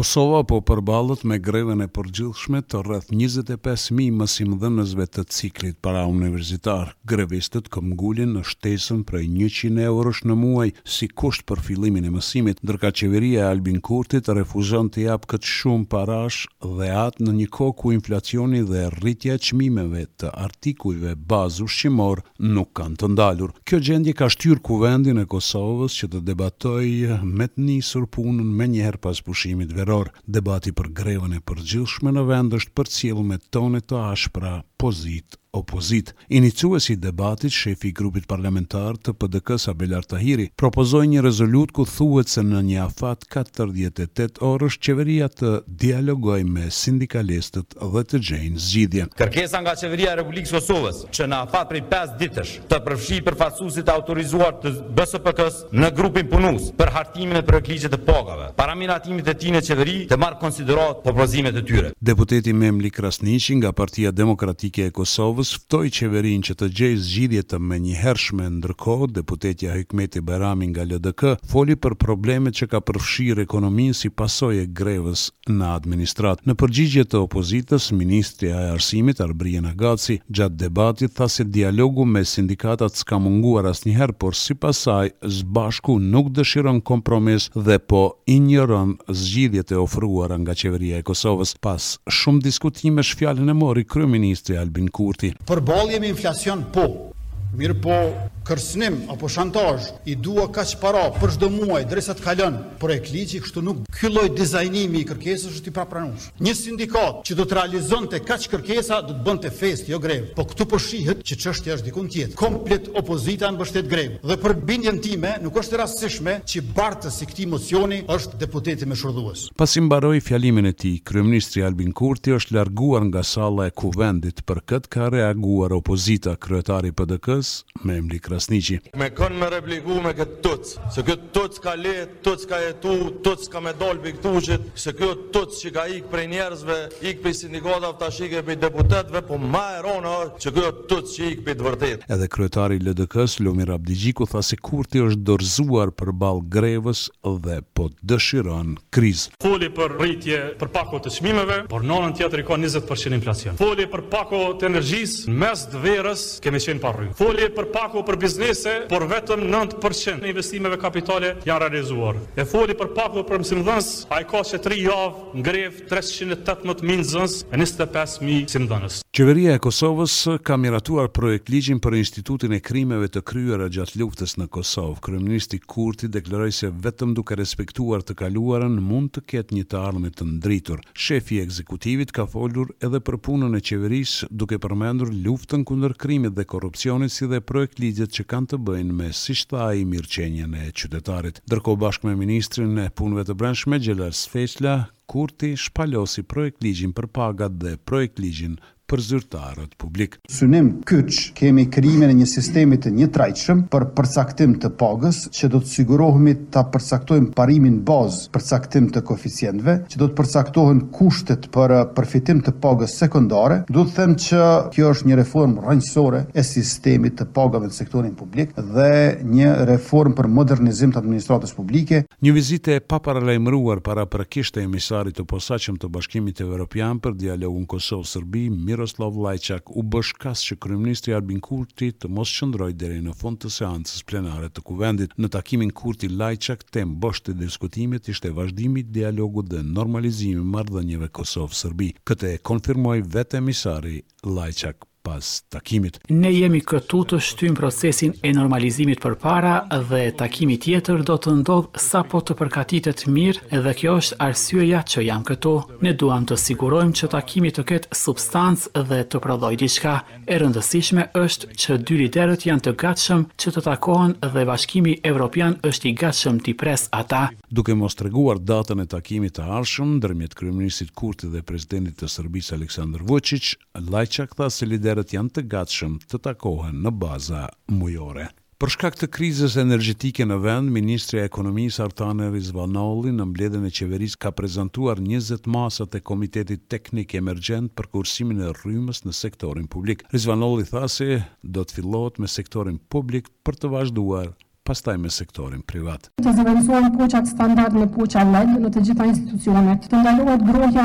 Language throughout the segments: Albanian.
Kosova po përballet me grevën e përgjithshme të rreth njëzet e pesë mijë mësimdhënësve të ciklit parauniversitar. Grevistët këmbëngulin në shtesën prej njëqind eurosh në muaj si kusht për fillimin e mësimit, ndërkaq qeveria e Albin Kurtit refuzon të japë këtë shumë parash dhe atë në një kohë ku inflacioni dhe rritja e çmimeve të artikujve bazë ushqimorë nuk kanë të ndalur. Kjo gjendje ka shtyrë Kuvendin e Kosovës që të debatojë me të nisur punën menjëherë pas pushimit veror. Debati për grevën e përgjithshme në vend është përcjellë me tone të ashpra, pozitë Opozitë, Iniciuesi i debatit, shefi i grupit parlamentar të PDK-së Abelard Tahiri, propozoi një rezolutë ku thuhet se në një afat katërdhjetë e tetë orësh qeveria të dialogojë me sindikalistët dhe të gjejnë zgjidhjen. Kërkesa nga Qeveria e Republikës së Kosovës që në afat prej pesë ditësh të përfshijë përfaqësuesit e autorizuar të BSPK-së, në grupin punues për hartimin e projektligjit të pagave, para miratimit të tij në Qeveri, të marrë konsideratë propozimet e tyre. Deputeti Memli Krasniqi nga Partia Demokratike e Kosovës ftoi Qeverinë që të gjejë zgjidhje të menjëhershme, ndërkohë deputetja Hykmete Bajrami nga LDK foli për problemet që ka përfshirë ekonominë si pasojë e grevës në administratë. Në përgjigje të opozitës, ministrja e Arsimit, Arbërie Nagavci, gjatë debatit tha se dialogu me sindikatat s'ka munguar asnjëherë, por sipas saj, Sbashku nuk dëshiron kompromis dhe po injoron zgjidhjet e ofruara nga Qeveria e Kosovës. Pas shumë diskutimesh fjalën e mori kryeministri Albin Kurti. Përballje me inflacion po, mirëpo kërcënim apo shantazh, i dua kaq para për çdo muaj derisa të kalon, Projektligji kështu nuk. Ky lloj dizajnimi i kërkesës është i papranueshëm. Një sindikatë që do të realizonte kaq kërkesa do të bënte festë, jo grevë. Po këtu po shihet që çështja është diku tjetër. Komplet opozita e mbështet grevën. Dhe për bindjen time nuk është e rastësishme që bartës i këtij mocioni është deputeti më shurdhues. Pasi mbaroi fjalimin e tij, kryeministri Albin Kurti është larguar nga salla e Kuvendit, për këtë ka reaguar opozita, kryetari i PDK-së, Memli Krasniqi. Me kon me repliku me këtë tuts, se ky. Tuts ka le, tuts ka jetu, tuts ka me dalë prej këtuhit, se kjo tuts që ka ikë prej njerëzve, ikë prej sindikatave tash ikë edhe prej deputetëve, po ma e rëna është që kjo tuts që ikë prej të vërtetës. Edhe kryetari i LDK-së, Lumir Abdixhiku tha se Kurti është dorëzuar përballë grevës dhe po dëshiron krizë. Foli për rritje për pako të çmimeve, por në anën tjetër i ka njëzet për qind inflacion. Foli për pako të energjisë, në mes të verës Kemi qenë pa rrymë. Foli përpak për biznese, por vetëm nëntë për qind e investimeve kapitale janë realizuar. E foli përpak për mësimdhënës, a i ka që tri javë në grevë treqind e tetëmbëdhjetë mijë nxënës e njëzet e pesë mijë mësimdhënës. Qeveria e Kosovës ka miratuar projektligjin për Institutin e Krimeve të Kryera gjatë Luftës në Kosovë. Kryeministri Kurti deklaroi se vetëm duke respektuar të kaluarën mund të ketë një të ardhme të ndritur. Shefi i ekzekutivit ka folur edhe për punën e qeverisë, duke përmendur luftën kundër krimit dhe korrupsionit si dhe projektligjet që kanë të bëjnë me, siç tha ai, mirëqenien e qytetarit. Ndërkohë bashkë me ministrin e Punëve të Brendshme, Xhelal Sveçla, Kurti shpalosi projektligjin për pagat dhe projektligjin për zyrtarët publik. Synim kyç kemi krijimin e një sistemi të njëtrajtshëm për përcaktim të pagës, që do të sigurohemi ta përcaktojmë parimin bazë për caktim të koeficientëve, që do të përcaktohen kushtet për përfitim të pagës sekondare. Dua të them që kjo është një reformë rrënjësore e sistemit të pagave në sektorin publik. publik dhe një reformë për modernizim të administratës publike. Një vizitë e paparalajmëruar paraprakisht e emisarit të posaçëm të Bashkimit Evropian për dialogun Kosovë-Serbi, Miroslav Lajçak, u bë shkas që kryeministri Albin Kurti të mos qëndrojë deri në fund të seancës plenare të Kuvendit. Në takimin Kurti-Lajçak, temë boshtë e diskutimit ishte vazhdimi i dialogut dhe normalizimi i marrëdhënieve Kosovë-Serbi. Këtë e konfirmoi vetë emisari Lajçak. pas takimit. Ne jemi këtu të shtyjmë procesin e normalizimit përpara dhe takimi tjetër do të ndodhë sapo të përgatitet mirë dhe kjo është arsyeja që jam këtu. Ne duam të sigurojmë që takimi të ketë substancë dhe të prodhojë diçka. E rëndësishme është që dy liderët janë të gatshëm që të takohen dhe Bashkimi Evropian është i gatshëm t'i presë ata. Duke mos treguar datën e takimit të ardhshëm ndërmjet kryeministrit Kurti dhe presidentit të Serbisë Aleksandër Vuçiç, Lajçak tha se liderët janë të gatshëm të takohen në baza mujore. Për shkak të krizës energjetike në vend, ministrja e Ekonomisë, Artane Rizvanolli, në mbledhjen e Qeverisë ka prezantuar njëzet masat e Komitetit Teknik Emergjent për kursimin e rrymës në sektorin publik. Rizvanolli tha se do të fillohet me sektorin publik për të vazhduar pastaj me sektorin privat. Të zëvendësohen poçat standard në poça led në të gjitha institucionet. Të ndalohet ngrohja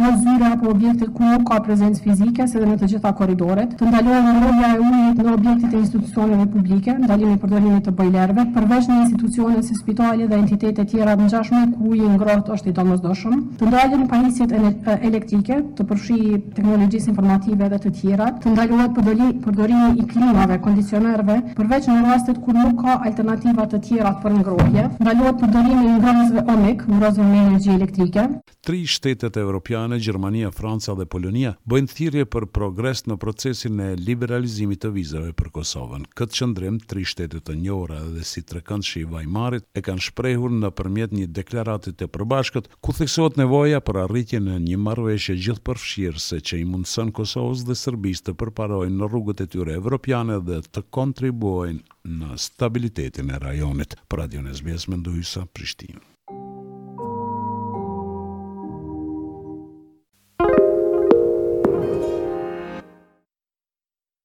në zyre apo objektet ku nuk ka prezencë fizike, si dhe në të gjitha korridoret. Të ndalohet ngrohja e ujit në objektet e institucioneve publike, ndalimi i përdorimit të bojlerëve, përveç në institucione si spitale dhe entitete tjera të ngjashme ku uji i ngrohtë është i domosdoshëm. Të ndalen pajisjet elektrike, përfshirë teknologjisë informative dhe të tjera, të ndalohet përdorimi i klimave, kondicionerëve, përveç në rastet kur nuk ka alternativa të tjera për ngrohje, ndalohet përdorimi i ngrohësve omik, ngrohësve me energji elektrike. Tri shtetet evropiane, Gjermania, Franca dhe Polonia, bëjnë thirrje për progres në procesin e liberalizimit të vizave për Kosovën. Këtë qëndrim, tri shtetet e njohura edhe si Trekëndshi i Vajmarit e kanë shprehur nëpërmjet një deklarate të përbashkët, ku theksohet nevoja për arritjen e një marrëveshje gjithëpërfshirëse që i mundëson Kosovës dhe Serbisë të përparojnë në rrugët e tyre evropiane dhe të kontribuojnë në stabilitetin e rajonit. Për Radion SBS, Mendu Hysa, Prishtinë.